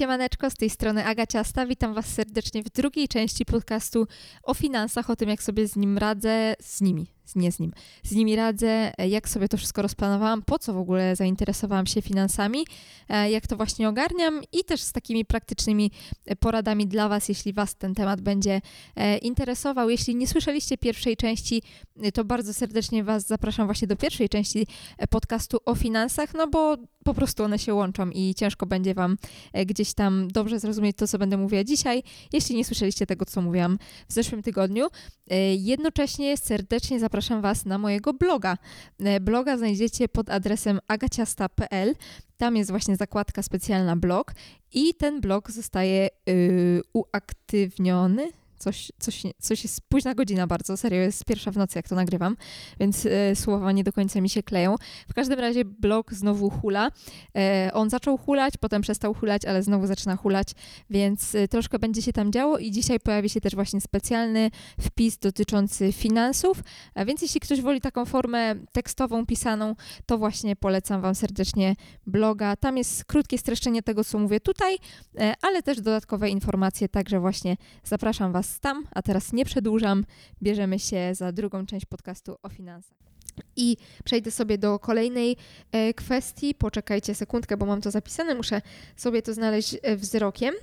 Siemaneczko, z tej strony Aga Ciasta. Witam Was serdecznie w drugiej części podcastu o finansach, o tym jak sobie z nim radzę, z nimi, nie z nim, z nimi radzę, jak sobie to wszystko rozplanowałam, po co w ogóle zainteresowałam się finansami, e, jak to właśnie ogarniam i też z takimi praktycznymi poradami dla Was, jeśli Was ten temat będzie e, interesował. Jeśli nie słyszeliście pierwszej części, to bardzo serdecznie Was zapraszam właśnie do pierwszej części podcastu o finansach, no bo po prostu one się łączą i ciężko będzie Wam e, gdzieś tam dobrze zrozumieć to, co będę mówiła dzisiaj, jeśli nie słyszeliście tego, co mówiłam w zeszłym tygodniu. E, jednocześnie serdecznie zapraszam Was na mojego bloga. E, bloga znajdziecie pod adresem agaciasta.pl. Tam jest właśnie zakładka specjalna blog i ten blog zostaje yy, uaktywniony, coś, coś, coś jest późna godzina bardzo, serio, jest pierwsza w nocy, jak to nagrywam, więc e, słowa nie do końca mi się kleją. W każdym razie blog znowu hula. E, on zaczął hulać, potem przestał hulać, ale znowu zaczyna hulać, więc e, troszkę będzie się tam działo i dzisiaj pojawi się też właśnie specjalny wpis dotyczący finansów, a więc jeśli ktoś woli taką formę tekstową, pisaną, to właśnie polecam Wam serdecznie bloga. Tam jest krótkie streszczenie tego, co mówię tutaj, e, ale też dodatkowe informacje, także właśnie zapraszam Was tam, a teraz nie przedłużam. Bierzemy się za drugą część podcastu o finansach. I przejdę sobie do kolejnej e, kwestii. Poczekajcie sekundkę, bo mam to zapisane. Muszę sobie to znaleźć e, wzrokiem.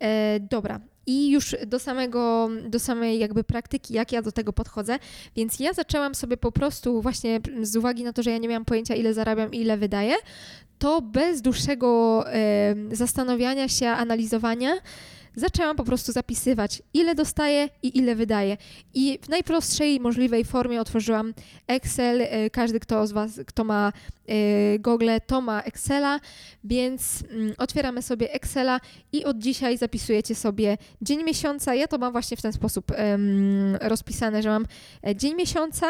E, dobra. I już do samego, do samej jakby praktyki, jak ja do tego podchodzę. Więc ja zaczęłam sobie po prostu właśnie z uwagi na to, że ja nie miałam pojęcia, ile zarabiam, ile wydaję, to bez dłuższego e, zastanawiania się, analizowania, zaczęłam po prostu zapisywać, ile dostaję i ile wydaję. I w najprostszej możliwej formie otworzyłam Excel. E, każdy, kto z Was, kto ma e, Google, to ma Excela, więc mm, otwieramy sobie Excela i od dzisiaj zapisujecie sobie dzień miesiąca. Ja to mam właśnie w ten sposób rozpisane, że mam e, dzień miesiąca,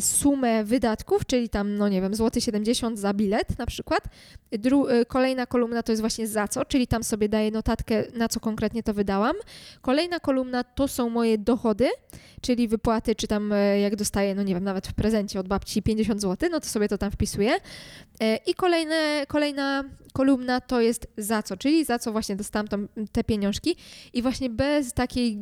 sumę wydatków, czyli tam, no nie wiem, złoty 70 za bilet na przykład. Dru e, kolejna kolumna to jest właśnie za co, czyli tam sobie daję notatkę, na co konkretnie to wydałam. Kolejna kolumna to są moje dochody, czyli wypłaty, czy tam e, jak dostaję, no nie wiem, nawet w prezencie od babci 50 zł, no to sobie to tam wpisuję. I kolejne, kolejna kolumna to jest za co, czyli za co właśnie dostałam te pieniążki i właśnie bez takiej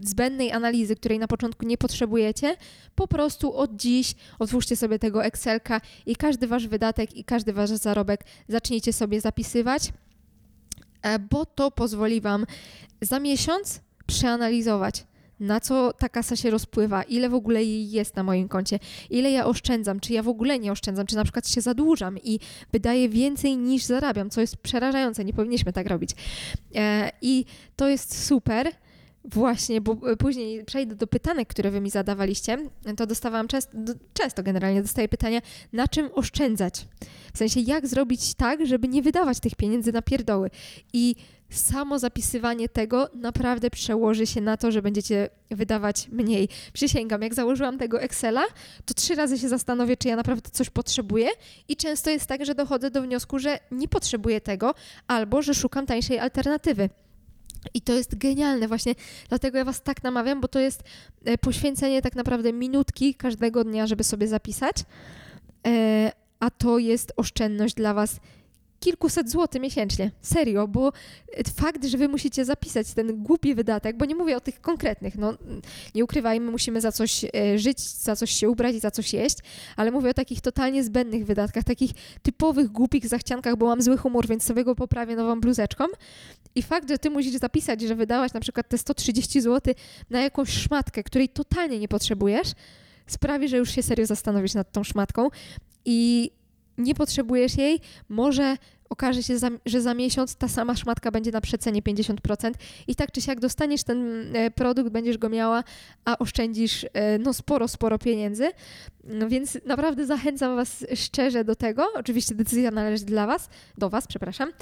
zbędnej analizy, której na początku nie potrzebujecie, po prostu od dziś otwórzcie sobie tego Excelka i każdy wasz wydatek i każdy wasz zarobek zacznijcie sobie zapisywać, e, bo to pozwoli wam za miesiąc przeanalizować na co ta kasa się rozpływa, ile w ogóle jej jest na moim koncie, ile ja oszczędzam, czy ja w ogóle nie oszczędzam, czy na przykład się zadłużam i wydaję więcej niż zarabiam, co jest przerażające, nie powinniśmy tak robić. E, I to jest super. Właśnie, bo później przejdę do pytanek, które wy mi zadawaliście, to dostawałam często, często generalnie dostaję pytania, na czym oszczędzać? W sensie, jak zrobić tak, żeby nie wydawać tych pieniędzy na pierdoły. I samo zapisywanie tego naprawdę przełoży się na to, że będziecie wydawać mniej. Przysięgam, jak założyłam tego Excela, to trzy razy się zastanowię, czy ja naprawdę coś potrzebuję i często jest tak, że dochodzę do wniosku, że nie potrzebuję tego albo że szukam tańszej alternatywy. I to jest genialne właśnie, dlatego ja Was tak namawiam, bo to jest e, poświęcenie tak naprawdę minutki każdego dnia, żeby sobie zapisać, e, a to jest oszczędność dla Was kilkuset złotych miesięcznie. Serio, bo fakt, że wy musicie zapisać ten głupi wydatek, bo nie mówię o tych konkretnych, no nie ukrywajmy, musimy za coś e, żyć, za coś się ubrać i za coś jeść, ale mówię o takich totalnie zbędnych wydatkach, takich typowych głupich zachciankach, bo mam zły humor, więc sobie go poprawię nową bluzeczką. I fakt, że ty musisz zapisać, że wydałaś na przykład te 130 zł na jakąś szmatkę, której totalnie nie potrzebujesz, sprawi, że już się serio zastanowisz nad tą szmatką i nie potrzebujesz jej, może okaże się, że za miesiąc ta sama szmatka będzie na przecenie 50% i tak czy siak dostaniesz ten e, produkt, będziesz go miała, a oszczędzisz e, no sporo, sporo pieniędzy. No więc naprawdę zachęcam Was szczerze do tego. Oczywiście decyzja należy dla Was, do Was, przepraszam,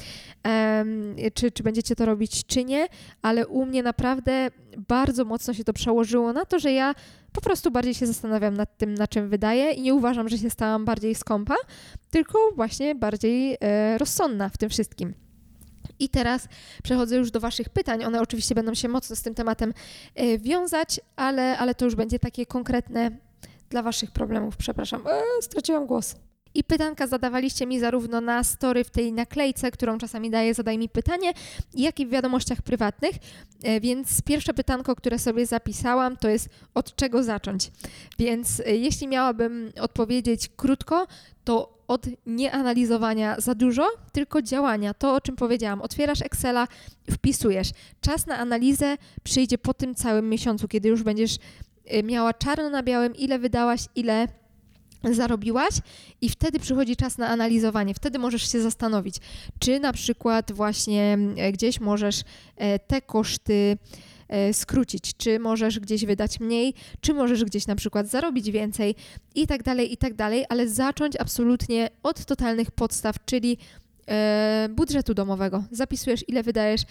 um, czy, czy będziecie to robić, czy nie, ale u mnie naprawdę bardzo mocno się to przełożyło na to, że ja po prostu bardziej się zastanawiam nad tym, na czym wydaję i nie uważam, że się stałam bardziej skąpa, tylko właśnie bardziej e, rozsądna w tym wszystkim. I teraz przechodzę już do Waszych pytań. One oczywiście będą się mocno z tym tematem e, wiązać, ale, ale to już będzie takie konkretne dla Waszych problemów. Przepraszam, e, straciłam głos. I pytanka zadawaliście mi zarówno na story w tej naklejce, którą czasami daję, zadaj mi pytanie, jak i w wiadomościach prywatnych. E, więc pierwsze pytanko, które sobie zapisałam, to jest od czego zacząć. Więc e, jeśli miałabym odpowiedzieć krótko, to od nieanalizowania za dużo, tylko działania. To, o czym powiedziałam. Otwierasz Excela, wpisujesz. Czas na analizę przyjdzie po tym całym miesiącu, kiedy już będziesz y, miała czarno na białym, ile wydałaś, ile zarobiłaś i wtedy przychodzi czas na analizowanie. Wtedy możesz się zastanowić, czy na przykład właśnie e, gdzieś możesz e, te koszty E, skrócić, czy możesz gdzieś wydać mniej, czy możesz gdzieś na przykład zarobić więcej i tak dalej, i tak dalej, ale zacząć absolutnie od totalnych podstaw, czyli budżetu domowego. Zapisujesz, ile wydajesz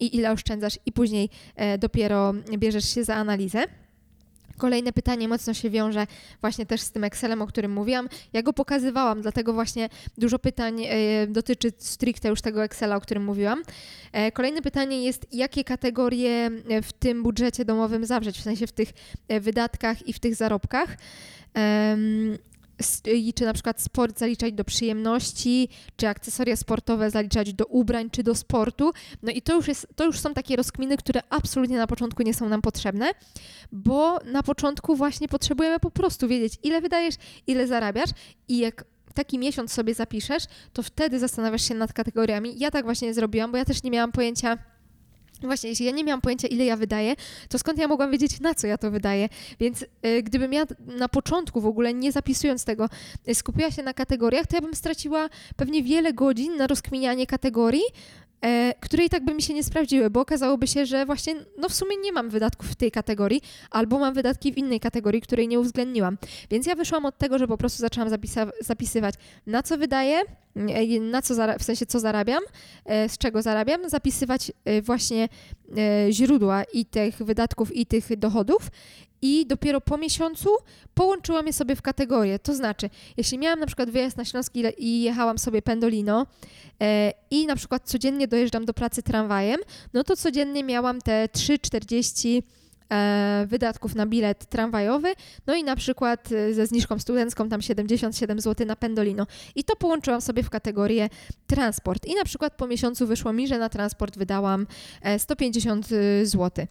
i ile oszczędzasz, i później dopiero bierzesz się za analizę. Kolejne pytanie mocno się wiąże właśnie też z tym Excelem, o którym mówiłam. Ja go pokazywałam, dlatego właśnie dużo pytań e, dotyczy stricte już tego Excela, o którym mówiłam. E, kolejne pytanie jest, jakie kategorie w tym budżecie domowym zawrzeć, w sensie w tych e, wydatkach i w tych zarobkach czy na przykład sport zaliczać do przyjemności, czy akcesoria sportowe zaliczać do ubrań, czy do sportu. No i to już, jest, to już są takie rozkminy, które absolutnie na początku nie są nam potrzebne, bo na początku właśnie potrzebujemy po prostu wiedzieć, ile wydajesz, ile zarabiasz i jak taki miesiąc sobie zapiszesz, to wtedy zastanawiasz się nad kategoriami. Ja tak właśnie zrobiłam, bo ja też nie miałam pojęcia Właśnie, jeśli ja nie miałam pojęcia, ile ja wydaję, to skąd ja mogłam wiedzieć, na co ja to wydaję? Więc y, gdybym ja na początku w ogóle, nie zapisując tego, y, skupiła się na kategoriach, to ja bym straciła pewnie wiele godzin na rozkminianie kategorii, e, które i tak by mi się nie sprawdziły, bo okazałoby się, że właśnie no w sumie nie mam wydatków w tej kategorii, albo mam wydatki w innej kategorii, której nie uwzględniłam. Więc ja wyszłam od tego, że po prostu zaczęłam zapisa- zapisywać, na co wydaję, na co w sensie co zarabiam, e, z czego zarabiam, zapisywać e, właśnie źródła i tych wydatków i tych dochodów i dopiero po miesiącu połączyłam je sobie w kategorie. To znaczy, jeśli miałam na przykład wyjazd na Śląski i jechałam sobie pendolino e, i na przykład codziennie dojeżdżam do pracy tramwajem, no to codziennie miałam te 3,40 e, wydatków na bilet tramwajowy, no i na przykład e, ze zniżką studencką tam 77 zł na pendolino. I to połączyłam sobie w kategorię transport. I na przykład po miesiącu wyszło mi, że na transport wydałam 150 e, zł.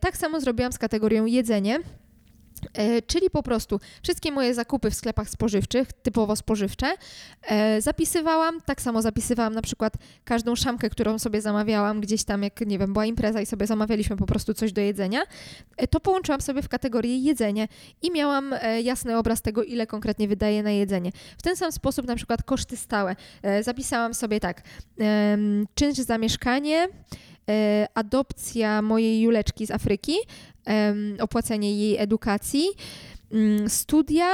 Tak samo zrobiłam z kategorią jedzenie. E, czyli po prostu wszystkie moje zakupy w sklepach spożywczych, typowo spożywcze, e, zapisywałam. Tak samo zapisywałam na przykład każdą szamkę, którą sobie zamawiałam gdzieś tam, jak nie wiem, była impreza i sobie zamawialiśmy po prostu coś do jedzenia. E, to połączyłam sobie w kategorię jedzenie i miałam jasny obraz tego, ile konkretnie wydaję na jedzenie. W ten sam sposób na przykład koszty stałe. Zapisałam sobie tak, czynsz za mieszkanie, adopcja mojej Juleczki z Afryki, opłacenie jej edukacji, mm, studia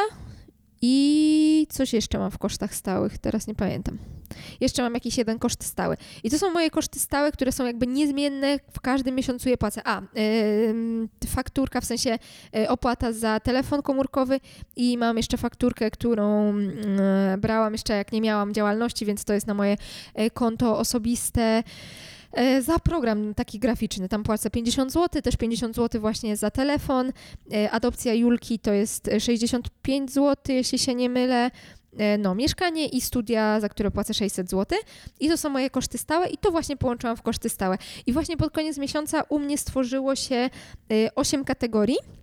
i coś jeszcze mam w kosztach stałych, teraz nie pamiętam. Jeszcze mam jakiś jeden koszt stały. I to są moje koszty stałe, które są jakby niezmienne, w każdym miesiącu je płacę. A, yy, fakturka, w sensie yy, opłata za telefon komórkowy i mam jeszcze fakturkę, którą yy, brałam jeszcze jak nie miałam działalności, więc to jest na moje konto osobiste. E, za program taki graficzny. Tam płacę 50 zł, też 50 zł właśnie za telefon. E, adopcja Julki to jest 65 zł, jeśli się nie mylę e, no, mieszkanie i studia, za które płacę 600 zł. I to są moje koszty stałe i to właśnie połączyłam w koszty stałe. I właśnie pod koniec miesiąca u mnie stworzyło się 8 kategorii.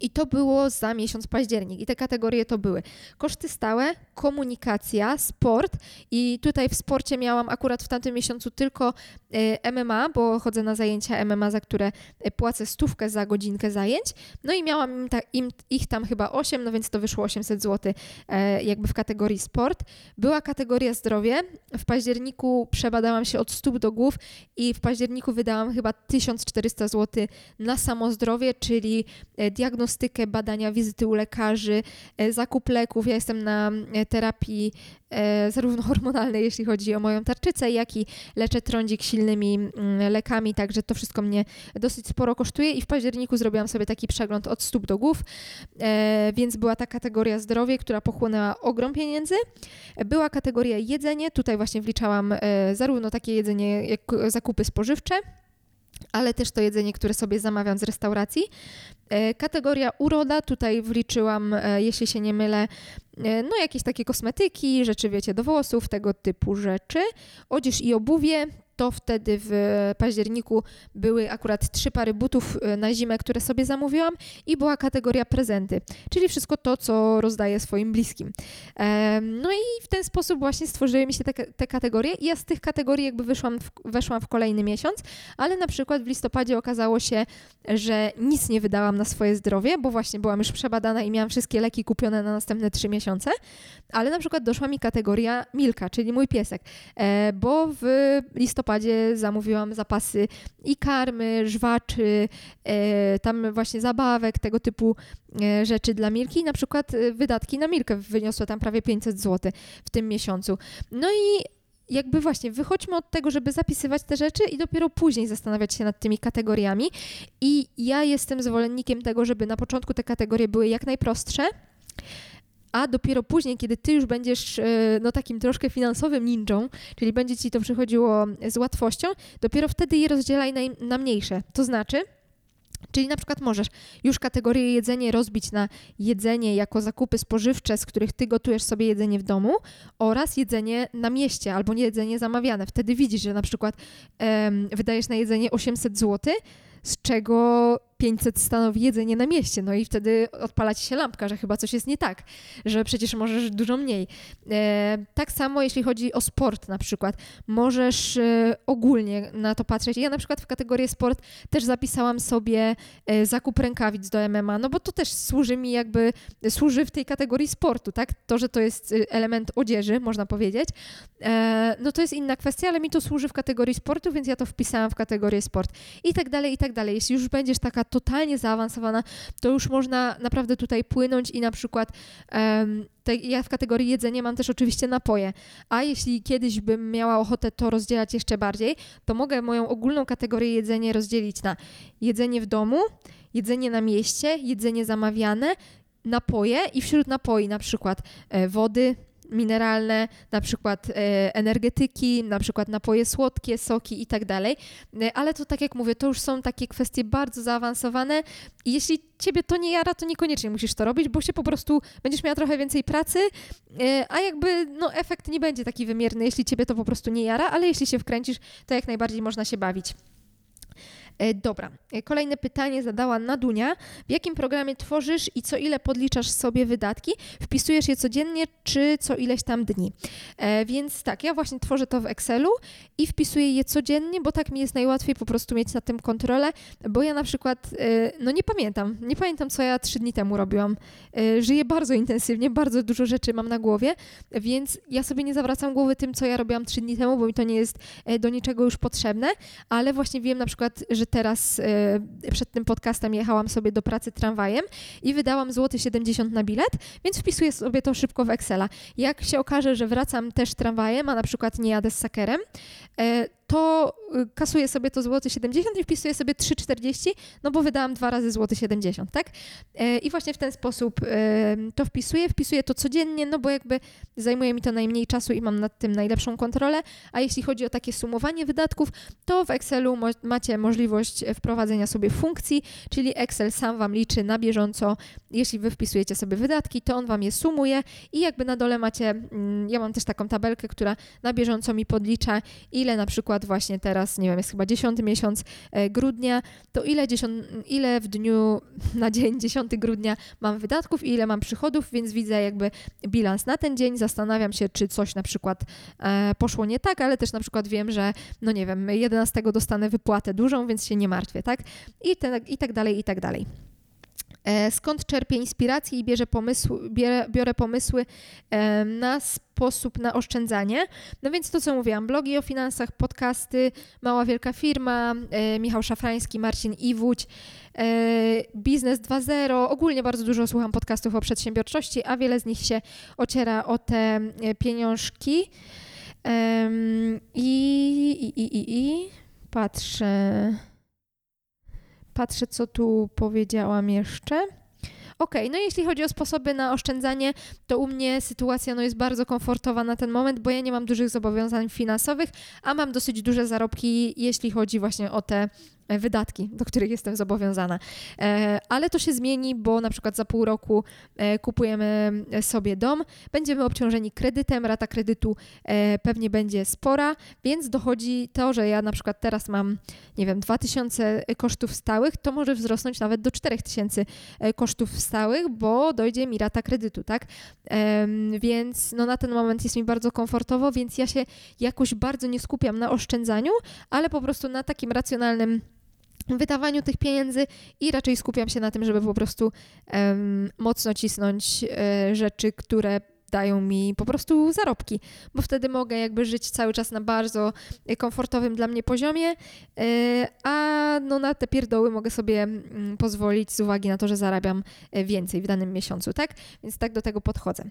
I to było za miesiąc październik. I te kategorie to były koszty stałe, komunikacja, sport. I tutaj w sporcie miałam akurat w tamtym miesiącu tylko y, MMA, bo chodzę na zajęcia MMA, za które y, płacę stówkę za godzinkę zajęć. No i miałam im, ta, im ich tam chyba 8, no więc to wyszło 800 zł e, jakby w kategorii sport. Była kategoria zdrowie. W październiku przebadałam się od stóp do głów i w październiku wydałam chyba 1400 zł na samo zdrowie, czyli e, diagnostykę diagnostykę, badania, wizyty u lekarzy, e, zakup leków. Ja jestem na e, terapii e, zarówno hormonalnej, jeśli chodzi o moją tarczycę, jak i leczę trądzik silnymi mm, lekami, także to wszystko mnie dosyć sporo kosztuje i w październiku zrobiłam sobie taki przegląd od stóp do głów, więc była ta kategoria zdrowie, która pochłonęła ogrom pieniędzy. Była kategoria jedzenie, tutaj właśnie wliczałam zarówno takie jedzenie jak zakupy spożywcze, ale też to jedzenie, które sobie zamawiam z restauracji. E, kategoria uroda, tutaj wliczyłam, e, jeśli się nie mylę, e, no jakieś takie kosmetyki, rzeczy wiecie do włosów, tego typu rzeczy. Odzież i obuwie, to wtedy w październiku były akurat trzy pary butów e, na zimę, które sobie zamówiłam i była kategoria prezenty, czyli wszystko to, co rozdaję swoim bliskim. No i w ten sposób właśnie stworzyły mi się te, te kategorie i ja z tych kategorii jakby wyszłam w, weszłam w kolejny miesiąc, ale na przykład w listopadzie okazało się, że nic nie wydałam na swoje zdrowie, bo właśnie byłam już przebadana i miałam wszystkie leki kupione na następne trzy miesiące, ale na przykład doszła mi kategoria Milka, czyli mój piesek, e, bo w listopadzie listopadzie zamówiłam zapasy i karmy, żwaczy, e, tam właśnie zabawek, tego typu e, rzeczy dla Milki. Na przykład e, wydatki na Milkę wyniosły tam prawie 500 zł w tym miesiącu. No i jakby właśnie wychodźmy od tego, żeby zapisywać te rzeczy i dopiero później zastanawiać się nad tymi kategoriami. I ja jestem zwolennikiem tego, żeby na początku te kategorie były jak najprostsze a dopiero później, kiedy ty już będziesz e, no, takim troszkę finansowym ninją, czyli będzie ci to przychodziło z łatwością, dopiero wtedy je rozdzielaj na, na mniejsze. To znaczy, Czyli na przykład możesz już kategorię jedzenie rozbić na jedzenie jako zakupy spożywcze, z których ty gotujesz sobie jedzenie w domu oraz jedzenie na mieście albo nie jedzenie zamawiane. Wtedy widzisz, że na przykład wydajesz na jedzenie 800 zł, z czego 500 stanowi jedzenie na mieście. No i wtedy odpala ci się lampka, że chyba coś jest nie tak, że przecież możesz dużo mniej. E, tak samo jeśli chodzi o sport na przykład. Możesz e, ogólnie na to patrzeć. Ja na przykład w kategorię sport też zapisałam sobie e, zakup rękawic do MMA, no bo to też służy mi jakby, służy w tej kategorii sportu, tak? To, że to jest e, element odzieży, można powiedzieć, no to jest inna kwestia, ale mi to służy w kategorii sportu, więc ja to wpisałam w kategorię sport. I tak dalej, i tak dalej. Jeśli już będziesz taka totalnie zaawansowana, to już można naprawdę tutaj płynąć i na przykład um, te, ja w kategorii jedzenie mam też oczywiście napoje, a jeśli kiedyś bym miała ochotę to rozdzielać jeszcze bardziej, to mogę moją ogólną kategorię jedzenie rozdzielić na jedzenie w domu, jedzenie na mieście, jedzenie zamawiane, napoje i wśród napoi na przykład e, wody, mineralne, na przykład e, energetyki, na przykład napoje słodkie, soki i tak dalej. E, ale to tak jak mówię, to już są takie kwestie bardzo zaawansowane i jeśli ciebie to nie jara, to niekoniecznie musisz to robić, bo się po prostu będziesz miała trochę więcej pracy, e, a jakby no, efekt nie będzie taki wymierny, jeśli ciebie to po prostu nie jara, ale jeśli się wkręcisz, to jak najbardziej można się bawić. E, dobra, e, kolejne pytanie zadała Nadunia. W jakim programie tworzysz i co ile podliczasz sobie wydatki? Wpisujesz je codziennie czy co ileś tam dni? E, więc tak, ja właśnie tworzę to w Excelu i wpisuję je codziennie, bo tak mi jest najłatwiej po prostu mieć na tym kontrolę, bo ja na przykład, no nie pamiętam, nie pamiętam co ja trzy dni temu robiłam. Żyję bardzo intensywnie, bardzo dużo rzeczy mam na głowie, więc ja sobie nie zawracam głowy tym, co ja robiłam trzy dni temu, bo mi to nie jest do niczego już potrzebne, ale właśnie wiem na przykład, że teraz e, przed tym podcastem jechałam sobie do pracy tramwajem i wydałam złoty 70 na bilet, więc wpisuję sobie to szybko w Excela. Jak się okaże, że wracam też tramwajem, a na przykład nie jadę z sakerem, e, to y, kasuję sobie to złoty 70 i wpisuję sobie 3,40, no bo wydałam dwa razy złoty 70, tak? E, I właśnie w ten sposób to wpisuję, wpisuję to codziennie, no bo jakby zajmuje mi to najmniej czasu i mam nad tym najlepszą kontrolę, a jeśli chodzi o takie sumowanie wydatków, to w Excelu macie możliwość wprowadzenia sobie funkcji, czyli Excel sam Wam liczy na bieżąco, jeśli Wy wpisujecie sobie wydatki, to on Wam je sumuje i jakby na dole macie, mm, ja mam też taką tabelkę, która na bieżąco mi podlicza, ile na przykład przykład właśnie teraz, nie wiem, jest chyba 10 miesiąc e, grudnia, to ile, dziesiąt, ile w dniu na dzień 10 grudnia mam wydatków i ile mam przychodów, więc widzę jakby bilans na ten dzień, zastanawiam się, czy coś na przykład e, poszło nie tak, ale też na przykład wiem, że no nie wiem, 11 dostanę wypłatę dużą, więc się nie martwię, tak? I, te, i tak dalej, i tak dalej. E, skąd czerpię inspirację i bierze pomysł, biorę, biorę pomysły na sposób na oszczędzanie? No więc to, co mówiłam, blogi o finansach, podcasty, Mała Wielka Firma, e, Michał Szafrański, Marcin Iwódź, e, Biznes 2.0. Ogólnie bardzo dużo słucham podcastów o przedsiębiorczości, a wiele z nich się ociera o te pieniążki. I, i, i, i patrzę. Patrzę, co tu powiedziałam jeszcze. Ok, no jeśli chodzi o sposoby na oszczędzanie, to u mnie sytuacja no, jest bardzo komfortowa na ten moment, bo ja nie mam dużych zobowiązań finansowych, a mam dosyć duże zarobki, jeśli chodzi właśnie o te wydatki, do których jestem zobowiązana. E, ale to się zmieni, bo na przykład za pół roku e, kupujemy sobie dom, będziemy obciążeni kredytem, rata kredytu pewnie będzie spora, więc dochodzi to, że ja na przykład teraz mam, nie wiem, 2000 kosztów stałych, to może wzrosnąć nawet do 4000 kosztów stałych, bo dojdzie mi rata kredytu, tak? Więc no na ten moment jest mi bardzo komfortowo, więc ja się jakoś bardzo nie skupiam na oszczędzaniu, ale po prostu na takim racjonalnym wydawaniu tych pieniędzy i raczej skupiam się na tym, żeby po prostu um, mocno cisnąć e, rzeczy, które dają mi po prostu zarobki, bo wtedy mogę jakby żyć cały czas na bardzo komfortowym dla mnie poziomie, e, a no na te pierdoły mogę sobie mm, pozwolić z uwagi na to, że zarabiam e, więcej w danym miesiącu, tak? Więc tak do tego podchodzę.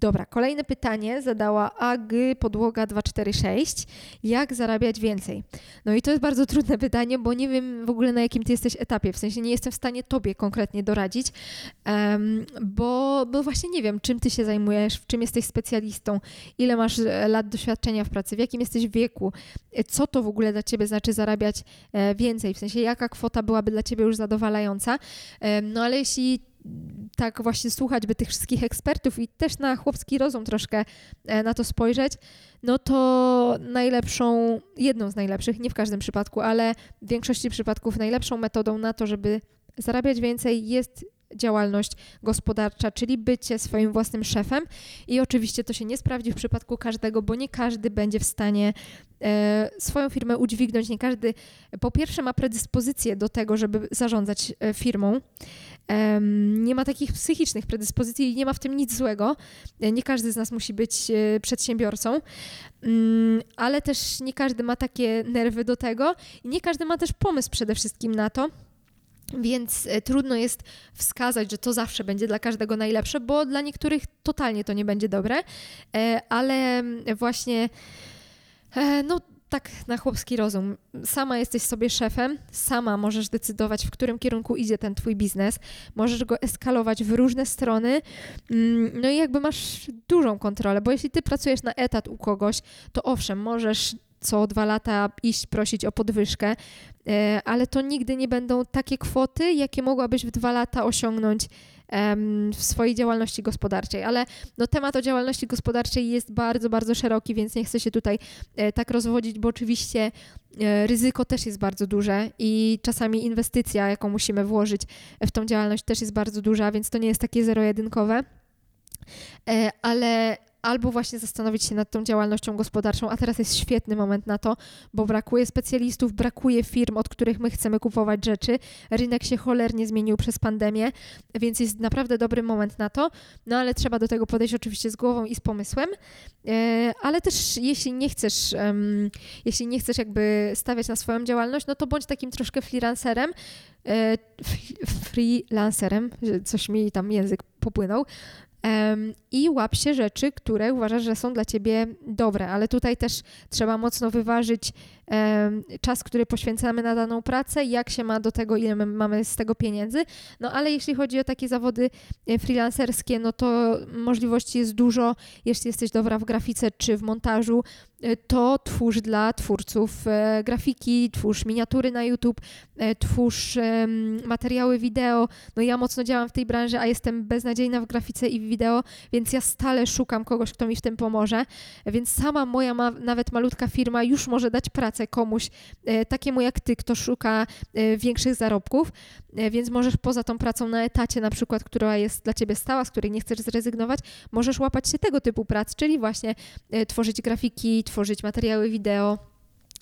Dobra, kolejne pytanie zadała AG Podłoga 246. Jak zarabiać więcej? No i to jest bardzo trudne pytanie, bo nie wiem w ogóle na jakim ty jesteś etapie, w sensie nie jestem w stanie tobie konkretnie doradzić, bo, bo właśnie nie wiem, czym ty się zajmujesz, w czym jesteś specjalistą, ile masz e, lat doświadczenia w pracy, w jakim jesteś wieku, e, co to w ogóle dla ciebie znaczy zarabiać e, więcej, w sensie jaka kwota byłaby dla ciebie już zadowalająca. No ale jeśli tak właśnie słuchać by tych wszystkich ekspertów i też na chłopski rozum troszkę na to spojrzeć, no to najlepszą, jedną z najlepszych, nie w każdym przypadku, ale w większości przypadków najlepszą metodą na to, żeby zarabiać więcej jest działalność gospodarcza, czyli bycie swoim własnym szefem. I oczywiście to się nie sprawdzi w przypadku każdego, bo nie każdy będzie w stanie e, swoją firmę udźwignąć. Nie każdy, po pierwsze, ma predyspozycję do tego, żeby zarządzać e, firmą. E, nie ma takich psychicznych predyspozycji i nie ma w tym nic złego. E, nie każdy z nas musi być e, przedsiębiorcą, mm, ale też nie każdy ma takie nerwy do tego i nie każdy ma też pomysł przede wszystkim na to. Więc e, trudno jest wskazać, że to zawsze będzie dla każdego najlepsze, bo dla niektórych totalnie to nie będzie dobre, e, ale właśnie e, no tak na chłopski rozum. Sama jesteś sobie szefem, sama możesz decydować, w którym kierunku idzie ten twój biznes, możesz go eskalować w różne strony, mm, no i jakby masz dużą kontrolę, bo jeśli ty pracujesz na etat u kogoś, to owszem, możesz co dwa lata iść prosić o podwyżkę, e, ale to nigdy nie będą takie kwoty, jakie mogłabyś w dwa lata osiągnąć w swojej działalności gospodarczej. Ale no, temat o działalności gospodarczej jest bardzo, bardzo szeroki, więc nie chcę się tutaj e, tak rozwodzić, bo oczywiście e, ryzyko też jest bardzo duże i czasami inwestycja, jaką musimy włożyć w tą działalność, też jest bardzo duża, więc to nie jest takie zero-jedynkowe. Ale albo właśnie zastanowić się nad tą działalnością gospodarczą, a teraz jest świetny moment na to, bo brakuje specjalistów, brakuje firm, od których my chcemy kupować rzeczy. Rynek się cholernie zmienił przez pandemię, więc jest naprawdę dobry moment na to, no ale trzeba do tego podejść oczywiście z głową i z pomysłem, e, ale też jeśli nie chcesz, jeśli nie chcesz jakby stawiać na swoją działalność, no to bądź takim troszkę freelancerem, e, freelancerem, coś mi tam język popłynął, i łap się rzeczy, które uważasz, że są dla ciebie dobre, ale tutaj też trzeba mocno wyważyć czas, który poświęcamy na daną pracę, jak się ma do tego, ile my mamy z tego pieniędzy. No ale jeśli chodzi o takie zawody e, freelancerskie, no to możliwości jest dużo. Jeśli jesteś dobra w grafice czy w montażu, to twórz dla twórców e, grafiki, twórz miniatury na YouTube, twórz materiały wideo. No ja mocno działam w tej branży, a jestem beznadziejna w grafice i w wideo, więc ja stale szukam kogoś, kto mi w tym pomoże. Więc sama moja ma, nawet malutka firma już może dać pracę komuś e, takiemu jak ty, kto szuka e, większych zarobków, e, więc możesz poza tą pracą na etacie na przykład, która jest dla ciebie stała, z której nie chcesz zrezygnować, możesz łapać się tego typu prac, czyli właśnie tworzyć grafiki, tworzyć materiały wideo,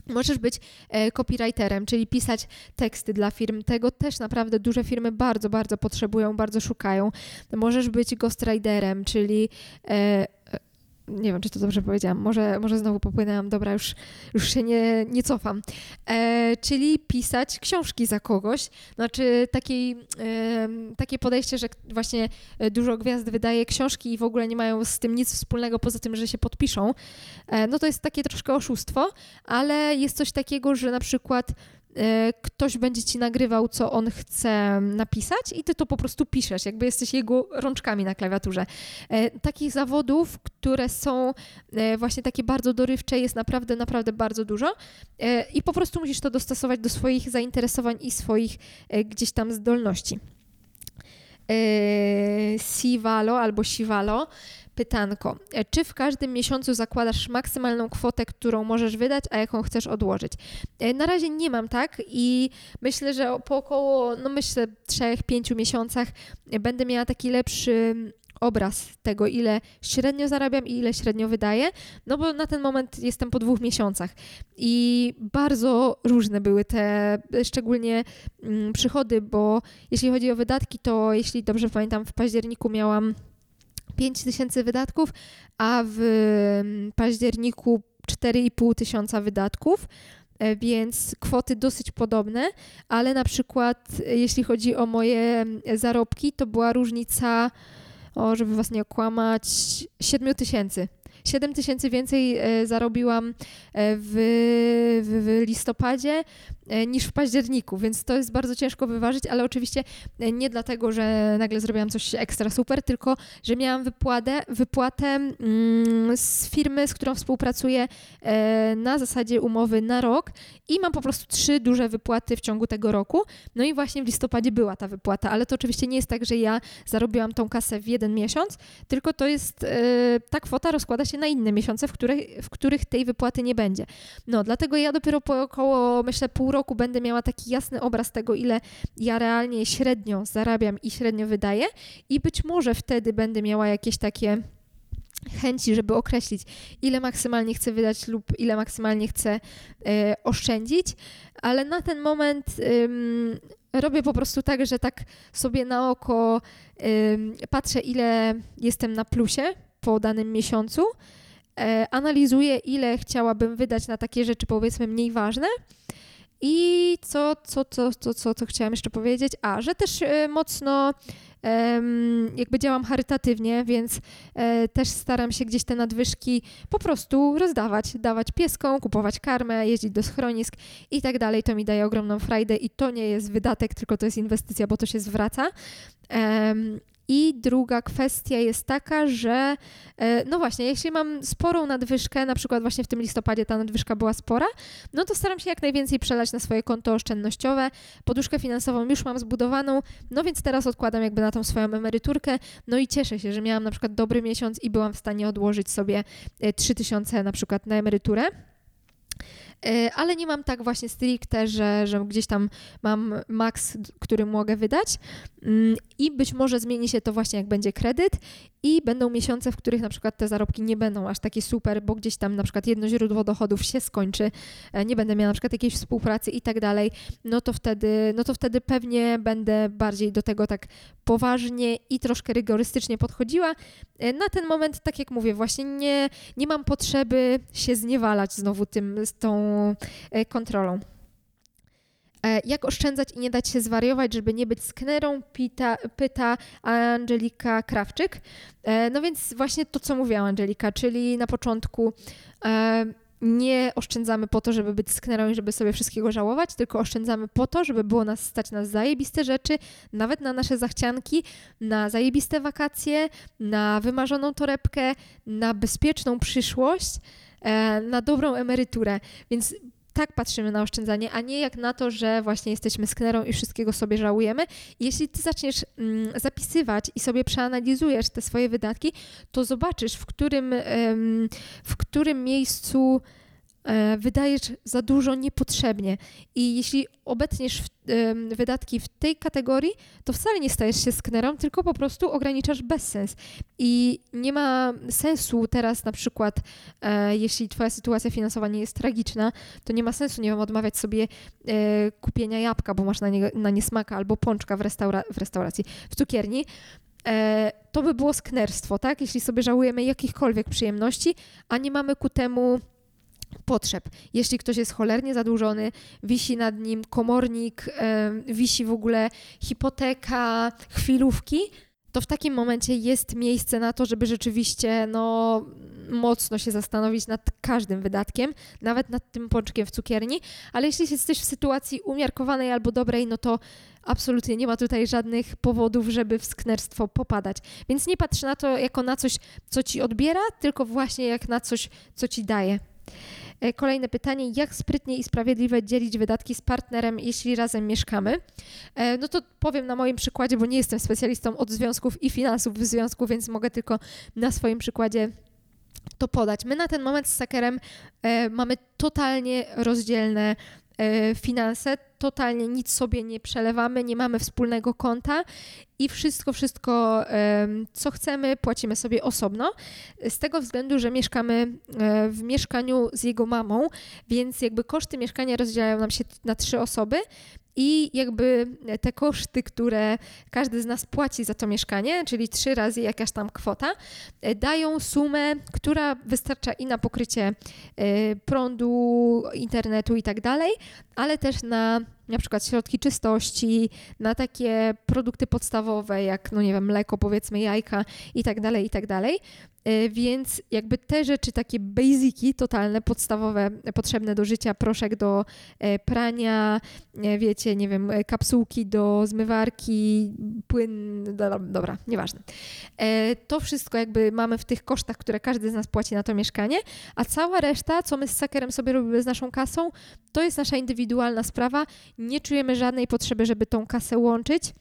Możesz być copywriterem, czyli pisać teksty dla firm. Tego też naprawdę duże firmy bardzo, bardzo potrzebują, bardzo szukają. Możesz być ghostwriterem, czyli nie wiem, czy to dobrze powiedziałam, może, może znowu popłynęłam, dobra, już, już się nie, nie cofam. E, czyli pisać książki za kogoś, znaczy takiej, e, takie podejście, że właśnie dużo gwiazd wydaje książki i w ogóle nie mają z tym nic wspólnego poza tym, że się podpiszą, e, no to jest takie troszkę oszustwo, ale jest coś takiego, że na przykład e, ktoś będzie ci nagrywał, co on chce napisać i ty to po prostu piszesz, jakby jesteś jego rączkami na klawiaturze. E, takich zawodów, które są e, właśnie takie bardzo dorywcze, jest naprawdę, naprawdę bardzo dużo i po prostu musisz to dostosować do swoich zainteresowań i swoich gdzieś tam zdolności. Sivalo albo Sivalo Pytanko. Czy w każdym miesiącu zakładasz maksymalną kwotę, którą możesz wydać, a jaką chcesz odłożyć? E, na razie nie mam tak i myślę, że po około, no myślę, 3-5 miesiącach będę miała taki lepszy obraz tego, ile średnio zarabiam i ile średnio wydaję, no bo na ten moment jestem po dwóch miesiącach i bardzo różne były te, szczególnie mm, przychody, bo jeśli chodzi o wydatki, to jeśli dobrze pamiętam, w październiku miałam 5 tysięcy wydatków, a w mm, październiku 4,5 tysiąca wydatków e, więc kwoty dosyć podobne, ale na przykład e, jeśli chodzi o moje mm, zarobki, to była różnica, o, żeby was nie okłamać, 7 tysięcy. 7 tysięcy więcej e, zarobiłam w, w, w listopadzie E, niż w październiku, więc to jest bardzo ciężko wyważyć, ale oczywiście e, nie dlatego, że nagle zrobiłam coś ekstra super, tylko że miałam wypłatę, wypłatę mm, z firmy, z którą współpracuję e, na zasadzie umowy na rok i mam po prostu trzy duże wypłaty w ciągu tego roku. No i właśnie w listopadzie była ta wypłata, ale to oczywiście nie jest tak, że ja zarobiłam tą kasę w jeden miesiąc, tylko to jest, ta kwota rozkłada się na inne miesiące, w których, w których tej wypłaty nie będzie. No, dlatego ja dopiero po około, myślę, pół roku roku będę miała taki jasny obraz tego, ile ja realnie średnio zarabiam i średnio wydaję, i być może wtedy będę miała jakieś takie chęci, żeby określić, ile maksymalnie chcę wydać lub ile maksymalnie chcę e, oszczędzić, ale na ten moment robię po prostu tak, że tak sobie na oko patrzę, ile jestem na plusie po danym miesiącu, e, analizuję, ile chciałabym wydać na takie rzeczy, powiedzmy, mniej ważne i co, co, co, co, co, co chciałam jeszcze powiedzieć? A, że też e, mocno jakby działam charytatywnie, więc e, też staram się gdzieś te nadwyżki po prostu rozdawać, dawać pieskom, kupować karmę, jeździć do schronisk i tak dalej. To mi daje ogromną frajdę i to nie jest wydatek, tylko to jest inwestycja, bo to się zwraca. I druga kwestia jest taka, że e, no właśnie, jeśli mam sporą nadwyżkę, na przykład właśnie w tym listopadzie ta nadwyżka była spora, no to staram się jak najwięcej przelać na swoje konto oszczędnościowe. Poduszkę finansową już mam zbudowaną, no więc teraz odkładam jakby na tą swoją emeryturkę. No i cieszę się, że miałam na przykład dobry miesiąc i byłam w stanie odłożyć sobie 3000 e, na przykład na emeryturę. E, ale nie mam tak właśnie stricte, że, że gdzieś tam mam maks, który mogę wydać mm, i być może zmieni się to właśnie jak będzie kredyt i będą miesiące, w których na przykład te zarobki nie będą aż takie super, bo gdzieś tam na przykład jedno źródło dochodów się skończy, e, nie będę miała na przykład jakiejś współpracy i tak dalej, no to wtedy, no to wtedy pewnie będę bardziej do tego tak poważnie i troszkę rygorystycznie podchodziła. E, na ten moment, tak jak mówię, właśnie nie, nie mam potrzeby się zniewalać znowu tym, z tą e, kontrolą. E, jak oszczędzać i nie dać się zwariować, żeby nie być sknerą, pyta, pyta Angelika Krawczyk. E, no więc właśnie to, co mówiła Angelika, czyli na początku nie oszczędzamy po to, żeby być sknerą i żeby sobie wszystkiego żałować, tylko oszczędzamy po to, żeby było nas stać na zajebiste rzeczy, nawet na nasze zachcianki, na zajebiste wakacje, na wymarzoną torebkę, na bezpieczną przyszłość na dobrą emeryturę. Więc tak patrzymy na oszczędzanie, a nie jak na to, że właśnie jesteśmy sknerą i wszystkiego sobie żałujemy. jeśli ty zaczniesz mm, zapisywać i sobie przeanalizujesz te swoje wydatki, to zobaczysz, w którym, w którym miejscu wydajesz za dużo niepotrzebnie. I jeśli obecniesz w, wydatki w tej kategorii, to wcale nie stajesz się sknerą, tylko po prostu ograniczasz bezsens. I nie ma sensu teraz na przykład, e, jeśli twoja sytuacja finansowa nie jest tragiczna, to nie ma sensu, nie wiem, odmawiać sobie e, kupienia jabłka, bo masz na nie, na nie smaka, albo pączka w, restaura w restauracji, w cukierni, e, to by było sknerstwo, tak? Jeśli sobie żałujemy jakichkolwiek przyjemności, a nie mamy ku temu potrzeb. Jeśli ktoś jest cholernie zadłużony, wisi nad nim komornik, wisi w ogóle hipoteka, chwilówki, to w takim momencie jest miejsce na to, żeby rzeczywiście no, mocno się zastanowić nad każdym wydatkiem, nawet nad tym pączkiem w cukierni, ale jeśli jesteś w sytuacji umiarkowanej albo dobrej, no to absolutnie nie ma tutaj żadnych powodów, żeby w sknerstwo popadać. Więc nie patrz na to jako na coś, co ci odbiera, tylko właśnie jak na coś, co ci daje. E, kolejne pytanie, jak sprytnie i sprawiedliwe dzielić wydatki z partnerem, jeśli razem mieszkamy? E, no to powiem na moim przykładzie, bo nie jestem specjalistą od związków i finansów w związku, więc mogę tylko na swoim przykładzie to podać. My na ten moment z Sakerem e, mamy totalnie rozdzielne finanse, totalnie nic sobie nie przelewamy, nie mamy wspólnego konta i wszystko, wszystko, co chcemy, płacimy sobie osobno. Z tego względu, że mieszkamy e, w mieszkaniu z jego mamą, więc jakby koszty mieszkania rozdzielają nam się na trzy osoby i jakby te koszty, które każdy z nas płaci za to mieszkanie, czyli trzy razy jakaś tam kwota, e, dają sumę, która wystarcza i na pokrycie e, prądu, internetu i tak dalej, ale też na na przykład środki czystości, na takie produkty podstawowe, jak, no nie wiem, mleko, powiedzmy, jajka i tak dalej, i tak dalej. E, więc jakby te rzeczy, takie basiki totalne, podstawowe, potrzebne do życia, proszek do e, prania, wiecie, nie wiem, e, kapsułki do zmywarki, płyn, dobra, nieważne. To wszystko jakby mamy w tych kosztach, które każdy z nas płaci na to mieszkanie, a cała reszta, co my z sakerem sobie robimy z naszą kasą, to jest nasza indywidualna sprawa. Nie czujemy żadnej potrzeby, żeby tą kasę łączyć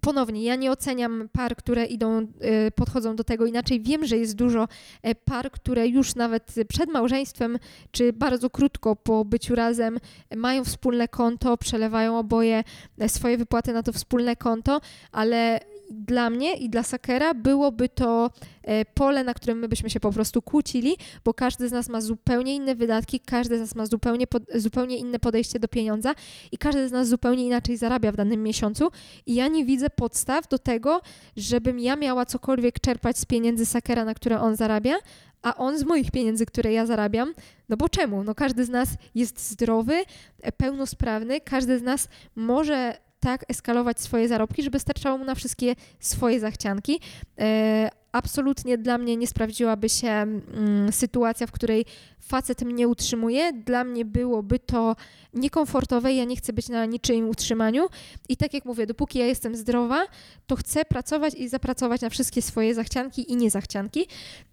ponownie, ja nie oceniam par, które idą, y, podchodzą do tego inaczej. Wiem, że jest dużo e, par, które już nawet przed małżeństwem, czy bardzo krótko po byciu razem, mają wspólne konto, przelewają oboje e, swoje wypłaty na to wspólne konto, ale dla mnie i dla Sakera byłoby to e, pole, na którym my byśmy się po prostu kłócili, bo każdy z nas ma zupełnie inne wydatki, każdy z nas ma zupełnie, zupełnie inne podejście do pieniądza i każdy z nas zupełnie inaczej zarabia w danym miesiącu i ja nie widzę podstaw do tego, żebym ja miała cokolwiek czerpać z pieniędzy Sakera, na które on zarabia, a on z moich pieniędzy, które ja zarabiam. No bo czemu? No każdy z nas jest zdrowy, e, pełnosprawny, każdy z nas może tak eskalować swoje zarobki, żeby starczało mu na wszystkie swoje zachcianki. E, absolutnie dla mnie nie sprawdziłaby się mm, sytuacja, w której facet mnie utrzymuje. Dla mnie byłoby to niekomfortowe, ja nie chcę być na niczyim utrzymaniu. I tak jak mówię, dopóki ja jestem zdrowa, to chcę pracować i zapracować na wszystkie swoje zachcianki i niezachcianki,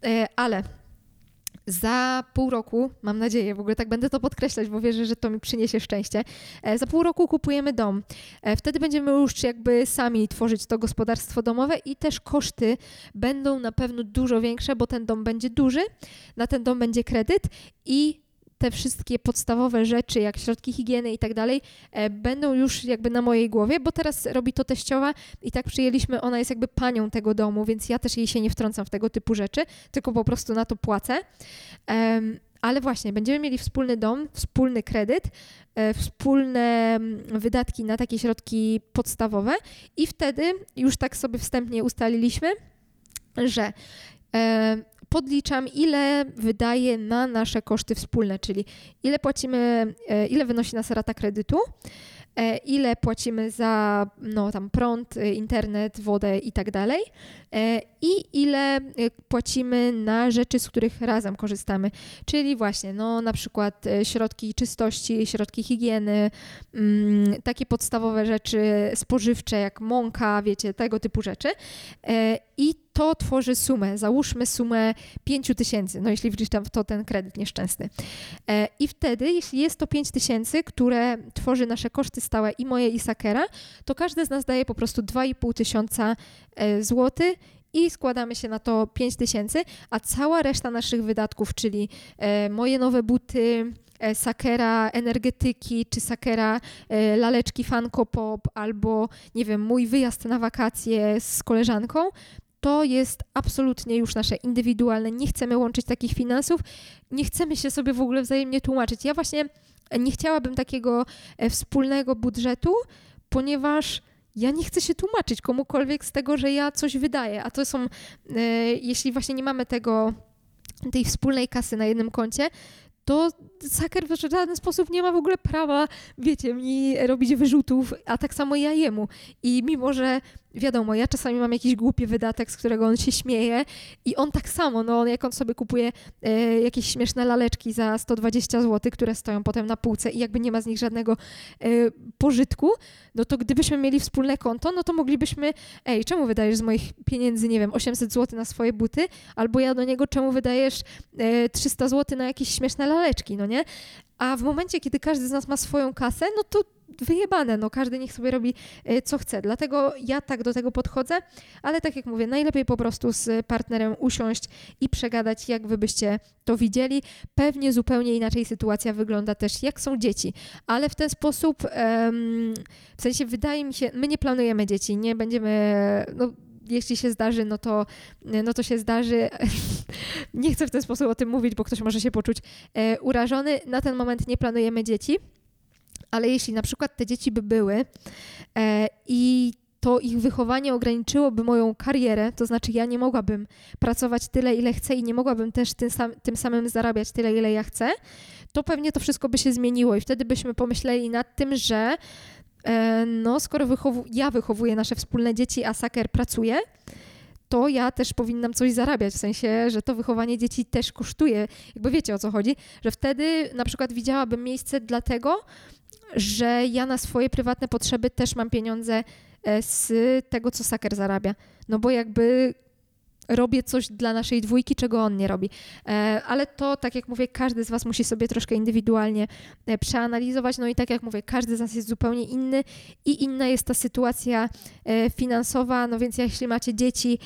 e, ale za pół roku, mam nadzieję, w ogóle tak będę to podkreślać, bo wierzę, że to mi przyniesie szczęście. E, za pół roku kupujemy dom. E, wtedy będziemy już jakby sami tworzyć to gospodarstwo domowe i też koszty będą na pewno dużo większe, bo ten dom będzie duży, na ten dom będzie kredyt i te wszystkie podstawowe rzeczy, jak środki higieny i tak dalej, e, będą już jakby na mojej głowie, bo teraz robi to teściowa i tak przyjęliśmy, ona jest jakby panią tego domu, więc ja też jej się nie wtrącam w tego typu rzeczy, tylko po prostu na to płacę. Ale właśnie, będziemy mieli wspólny dom, wspólny kredyt, e, wspólne mm, wydatki na takie środki podstawowe i wtedy już tak sobie wstępnie ustaliliśmy, że podliczam, ile wydaje na nasze koszty wspólne, czyli ile płacimy, e, ile wynosi nas rata kredytu, e, ile płacimy za no, tam prąd, e, internet, wodę i tak dalej i ile płacimy na rzeczy, z których razem korzystamy, czyli właśnie no, na przykład środki czystości, środki higieny, mm, takie podstawowe rzeczy spożywcze jak mąka, wiecie, tego typu rzeczy. I to tworzy sumę. Załóżmy sumę 5 tysięcy, no jeśli wliczam w to ten kredyt nieszczęsny. E, I wtedy, jeśli jest to 5 tysięcy, które tworzy nasze koszty stałe i moje i Sakera, to każdy z nas daje po prostu 2,5 tysiąca e, złotych i składamy się na to 5 tysięcy, a cała reszta naszych wydatków, czyli e, moje nowe buty, sakera energetyki, czy sakera laleczki Funko Pop, albo nie wiem, mój wyjazd na wakacje z koleżanką, to jest absolutnie już nasze indywidualne. Nie chcemy łączyć takich finansów, nie chcemy się sobie w ogóle wzajemnie tłumaczyć. Ja właśnie nie chciałabym takiego e, wspólnego budżetu, ponieważ ja nie chcę się tłumaczyć komukolwiek z tego, że ja coś wydaję, a to są, e, jeśli właśnie nie mamy tego, tej wspólnej kasy na jednym koncie, to Saker w żaden sposób nie ma w ogóle prawa, wiecie, mi robić wyrzutów, a tak samo ja jemu. I mimo, że wiadomo, ja czasami mam jakiś głupi wydatek, z którego on się śmieje i on tak samo, no jak on sobie kupuje e, jakieś śmieszne laleczki za 120 zł, które stoją potem na półce i jakby nie ma z nich żadnego e, pożytku, no to gdybyśmy mieli wspólne konto, no to moglibyśmy, ej, czemu wydajesz z moich pieniędzy, nie wiem, 800 zł na swoje buty, albo ja do niego, czemu wydajesz e, 300 zł na jakieś śmieszne laleczki, no nie? A w momencie, kiedy każdy z nas ma swoją kasę, no to wyjebane, no każdy niech sobie robi e, co chce. Dlatego ja tak do tego podchodzę, ale tak jak mówię, najlepiej po prostu z partnerem usiąść i przegadać, jak wy byście to widzieli. Pewnie zupełnie inaczej sytuacja wygląda też, jak są dzieci, ale w ten sposób, w sensie wydaje mi się, my nie planujemy dzieci, nie będziemy, no, jeśli się zdarzy, no to, no to się zdarzy. nie chcę w ten sposób o tym mówić, bo ktoś może się poczuć e, urażony. Na ten moment nie planujemy dzieci, ale jeśli na przykład te dzieci by były e, i to ich wychowanie ograniczyłoby moją karierę, to znaczy ja nie mogłabym pracować tyle, ile chcę i nie mogłabym też tym, sam, tym samym zarabiać tyle, ile ja chcę, to pewnie to wszystko by się zmieniło i wtedy byśmy pomyśleli nad tym, że e, no, skoro wychowu ja wychowuję nasze wspólne dzieci, a Saker pracuje, to ja też powinnam coś zarabiać, w sensie, że to wychowanie dzieci też kosztuje. Jakby wiecie o co chodzi, że wtedy na przykład widziałabym miejsce dla tego, że ja na swoje prywatne potrzeby też mam pieniądze e, z tego, co Saker zarabia. No bo jakby robię coś dla naszej dwójki, czego on nie robi. E, ale to, tak jak mówię, każdy z Was musi sobie troszkę indywidualnie e, przeanalizować. No i tak jak mówię, każdy z nas jest zupełnie inny i inna jest ta sytuacja finansowa. No więc jeśli macie dzieci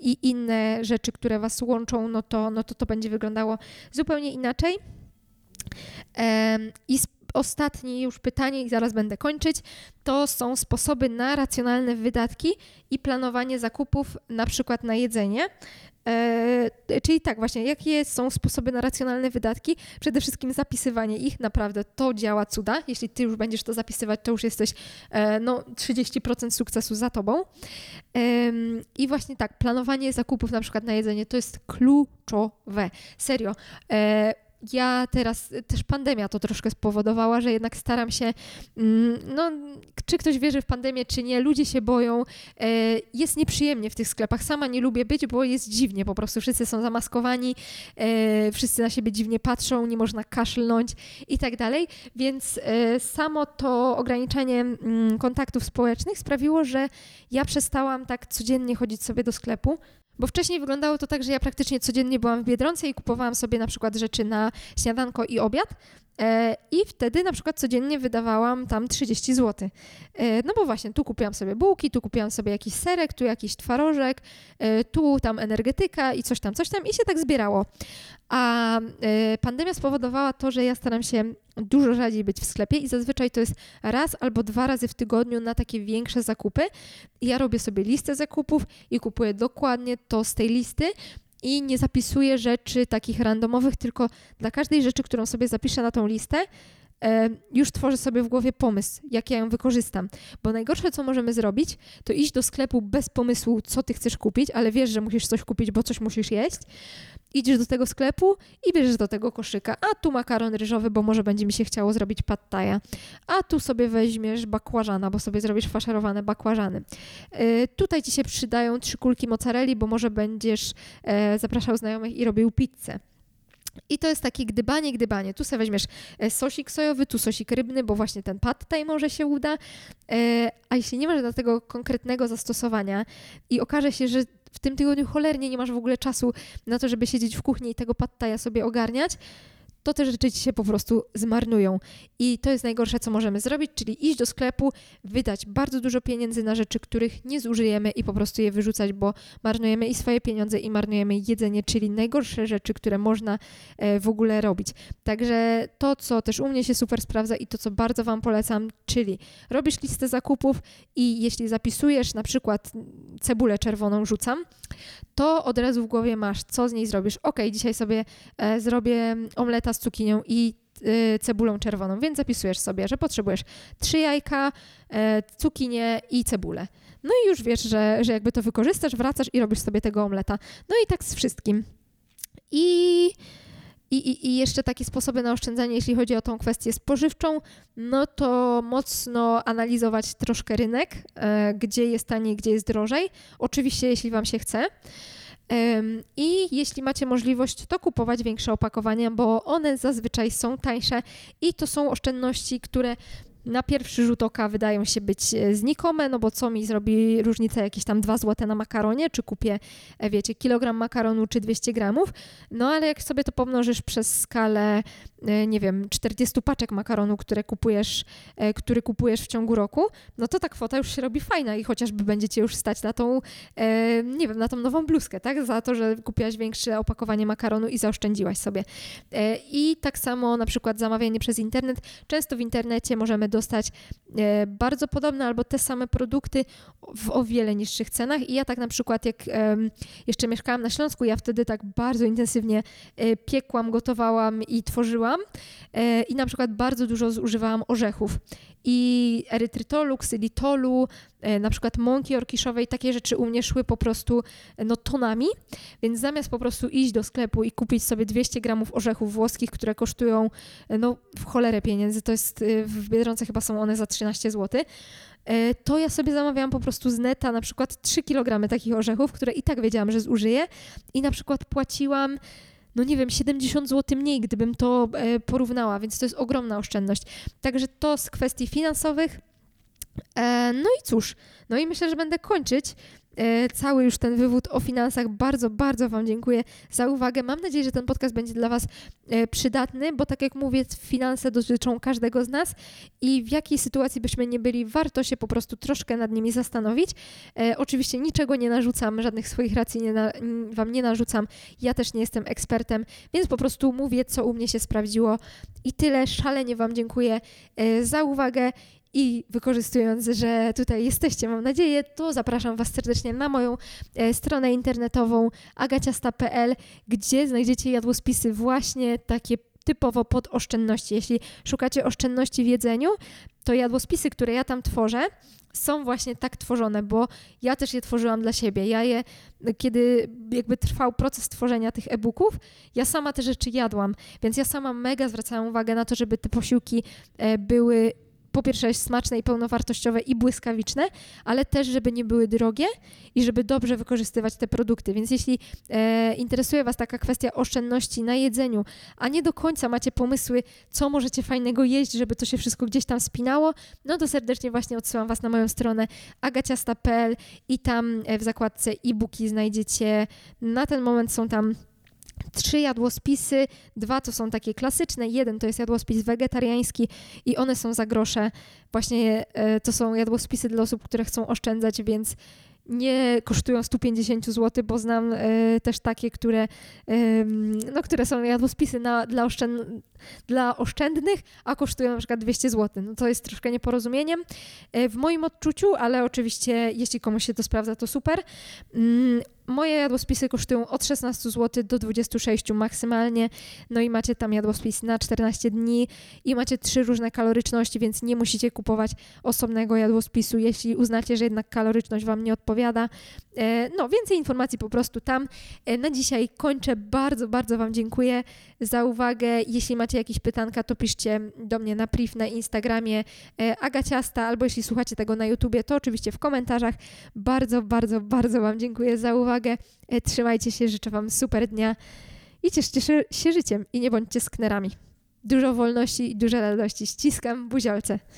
i inne rzeczy, które Was łączą, no to no to, to będzie wyglądało zupełnie inaczej. I ostatnie już pytanie i zaraz będę kończyć, to są sposoby na racjonalne wydatki i planowanie zakupów na przykład na jedzenie. E, czyli tak, właśnie, jakie są sposoby na racjonalne wydatki? Przede wszystkim zapisywanie ich, naprawdę to działa cuda. Jeśli ty już będziesz to zapisywać, to już jesteś e, no, 30% sukcesu za tobą. I właśnie tak, planowanie zakupów na przykład na jedzenie to jest kluczowe. Serio. E, ja teraz, też pandemia to troszkę spowodowała, że jednak staram się, mm, no, czy ktoś wierzy w pandemię, czy nie, ludzie się boją, e, jest nieprzyjemnie w tych sklepach. Sama nie lubię być, bo jest dziwnie, po prostu wszyscy są zamaskowani, e, wszyscy na siebie dziwnie patrzą, nie można kaszlnąć i tak dalej, więc e, samo to ograniczenie mm, kontaktów społecznych sprawiło, że ja przestałam tak codziennie chodzić sobie do sklepu, bo wcześniej wyglądało to tak, że ja praktycznie codziennie byłam w Biedronce i kupowałam sobie na przykład rzeczy na śniadanko i obiad. E, I wtedy na przykład codziennie wydawałam tam 30 zł. E, no bo właśnie, tu kupiłam sobie bułki, tu kupiłam sobie jakiś serek, tu jakiś twarożek, e, tu tam energetyka i coś tam, coś tam i się tak zbierało. A pandemia spowodowała to, że ja staram się dużo rzadziej być w sklepie i zazwyczaj to jest raz albo dwa razy w tygodniu na takie większe zakupy. ja robię sobie listę zakupów i kupuję dokładnie to z tej listy i nie zapisuję rzeczy takich randomowych, tylko dla każdej rzeczy, którą sobie zapiszę na tą listę, już tworzę sobie w głowie pomysł, jak ja ją wykorzystam. Bo najgorsze, co możemy zrobić, to iść do sklepu bez pomysłu, co ty chcesz kupić, ale wiesz, że musisz coś kupić, bo coś musisz jeść idziesz do tego sklepu i bierzesz do tego koszyka, a tu makaron ryżowy, bo może będzie mi się chciało zrobić pattaja, a tu sobie weźmiesz bakłażana, bo sobie zrobisz faszerowane bakłażany. E, tutaj ci się przydają trzy kulki mozzarelli, bo może będziesz e, zapraszał znajomych i robił pizzę. I to jest takie gdybanie, gdybanie. Tu sobie weźmiesz e, sosik sojowy, tu sosik rybny, bo właśnie ten pad tutaj może się uda. A jeśli nie masz do tego konkretnego zastosowania i okaże się, że w tym tygodniu cholernie nie masz w ogóle czasu na to, żeby siedzieć w kuchni i tego pattaja sobie ogarniać, to te rzeczy ci się po prostu zmarnują. I to jest najgorsze, co możemy zrobić, czyli iść do sklepu, wydać bardzo dużo pieniędzy na rzeczy, których nie zużyjemy i po prostu je wyrzucać, bo marnujemy i swoje pieniądze, i marnujemy jedzenie, czyli najgorsze rzeczy, które można e, w ogóle robić. Także to, co też u mnie się super sprawdza i to, co bardzo Wam polecam, czyli robisz listę zakupów i jeśli zapisujesz na przykład cebulę czerwoną rzucam, to od razu w głowie masz, co z niej zrobisz. Ok, dzisiaj sobie e, zrobię omleta z cukinią i e, cebulą czerwoną, więc zapisujesz sobie, że potrzebujesz trzy jajka, e, cukinię i cebulę. No i już wiesz, że, że jakby to wykorzystasz, wracasz i robisz sobie tego omleta. No i tak z wszystkim. I I, i, I jeszcze takie sposoby na oszczędzanie, jeśli chodzi o tą kwestię spożywczą, no to mocno analizować troszkę rynek, e, gdzie jest taniej, gdzie jest drożej. Oczywiście, jeśli Wam się chce. I jeśli macie możliwość, to kupować większe opakowania, bo one zazwyczaj są tańsze i to są oszczędności, które na pierwszy rzut oka wydają się być e, znikome, no bo co mi zrobi różnica jakieś tam 2 zł na makaronie, czy kupię, e, wiecie, kilogram makaronu, czy 200 gramów, no ale jak sobie to pomnożysz przez skalę, e, nie wiem, 40 paczek makaronu, które kupujesz, który kupujesz w ciągu roku, no to ta kwota już się robi fajna i chociażby będziecie już stać na tą, nie wiem, na tą nową bluzkę, tak, za to, że kupiłaś większe opakowanie makaronu i zaoszczędziłaś sobie. I tak samo na przykład zamawianie przez internet, często w internecie możemy dostać e, bardzo podobne albo te same produkty w o wiele niższych cenach. I ja tak na przykład, jak jeszcze mieszkałam na Śląsku, ja wtedy tak bardzo intensywnie e, piekłam, gotowałam i tworzyłam. E, I na przykład bardzo dużo zużywałam orzechów i erytrytolu, ksylitolu, na przykład mąki orkiszowej, takie rzeczy u mnie szły po prostu no, tonami, więc zamiast po prostu iść do sklepu i kupić sobie 200 gramów orzechów włoskich, które kosztują no, w cholerę pieniędzy, to jest w Biedronce chyba są one za 13 zł, e, to ja sobie zamawiałam po prostu z neta na przykład 3 kg takich orzechów, które i tak wiedziałam, że zużyję i na przykład płaciłam no nie wiem, 70 zł mniej, gdybym to e, porównała, więc to jest ogromna oszczędność. Także to z kwestii finansowych. E, no i cóż, no i myślę, że będę kończyć. E, cały już ten wywód o finansach. Bardzo, bardzo Wam dziękuję za uwagę. Mam nadzieję, że ten podcast będzie dla Was e, przydatny, bo tak jak mówię, finanse dotyczą każdego z nas i w jakiej sytuacji byśmy nie byli, warto się po prostu troszkę nad nimi zastanowić. E, oczywiście niczego nie narzucam, żadnych swoich racji nie na, Wam nie narzucam. Ja też nie jestem ekspertem, więc po prostu mówię, co u mnie się sprawdziło i tyle. Szalenie Wam dziękuję za uwagę i wykorzystując, że tutaj jesteście, mam nadzieję, to zapraszam Was serdecznie na moją e, stronę internetową agaciasta.pl, gdzie znajdziecie jadłospisy właśnie takie typowo pod oszczędności. Jeśli szukacie oszczędności w jedzeniu, to jadłospisy, które ja tam tworzę, są właśnie tak tworzone, bo ja też je tworzyłam dla siebie. Ja je, kiedy jakby trwał proces tworzenia tych e-booków, ja sama te rzeczy jadłam, więc ja sama mega zwracałam uwagę na to, żeby te posiłki e, były po pierwsze smaczne i pełnowartościowe i błyskawiczne, ale też, żeby nie były drogie i żeby dobrze wykorzystywać te produkty. Więc jeśli e, interesuje Was taka kwestia oszczędności na jedzeniu, a nie do końca macie pomysły, co możecie fajnego jeść, żeby to się wszystko gdzieś tam spinało, no to serdecznie właśnie odsyłam Was na moją stronę agaciasta.pl i tam e, w zakładce e-booki znajdziecie, na ten moment są tam trzy jadłospisy, dwa to są takie klasyczne, jeden to jest jadłospis wegetariański i one są za grosze. Właśnie e, to są jadłospisy dla osób, które chcą oszczędzać, więc nie kosztują 150 zł, bo znam e, też takie, które, e, no, które są jadłospisy na, dla, oszczęd, dla oszczędnych, a kosztują na przykład 200 zł. No to jest troszkę nieporozumieniem e, w moim odczuciu, ale oczywiście jeśli komuś się to sprawdza, to super. Mm, Moje jadłospisy kosztują od 16 zł do 26 maksymalnie. No i macie tam jadłospis na 14 dni i macie trzy różne kaloryczności, więc nie musicie kupować osobnego jadłospisu, jeśli uznacie, że jednak kaloryczność Wam nie odpowiada. E, no, więcej informacji po prostu tam. E, na dzisiaj kończę. Bardzo, bardzo Wam dziękuję za uwagę. Jeśli macie jakieś pytanka, to piszcie do mnie na priv na Instagramie e, Agaciasta, albo jeśli słuchacie tego na YouTubie, to oczywiście w komentarzach. Bardzo, bardzo, bardzo Wam dziękuję za uwagę. Trzymajcie się, życzę Wam super dnia i cieszcie się życiem i nie bądźcie sknerami. Dużo wolności i dużo radości. Ściskam buziolce.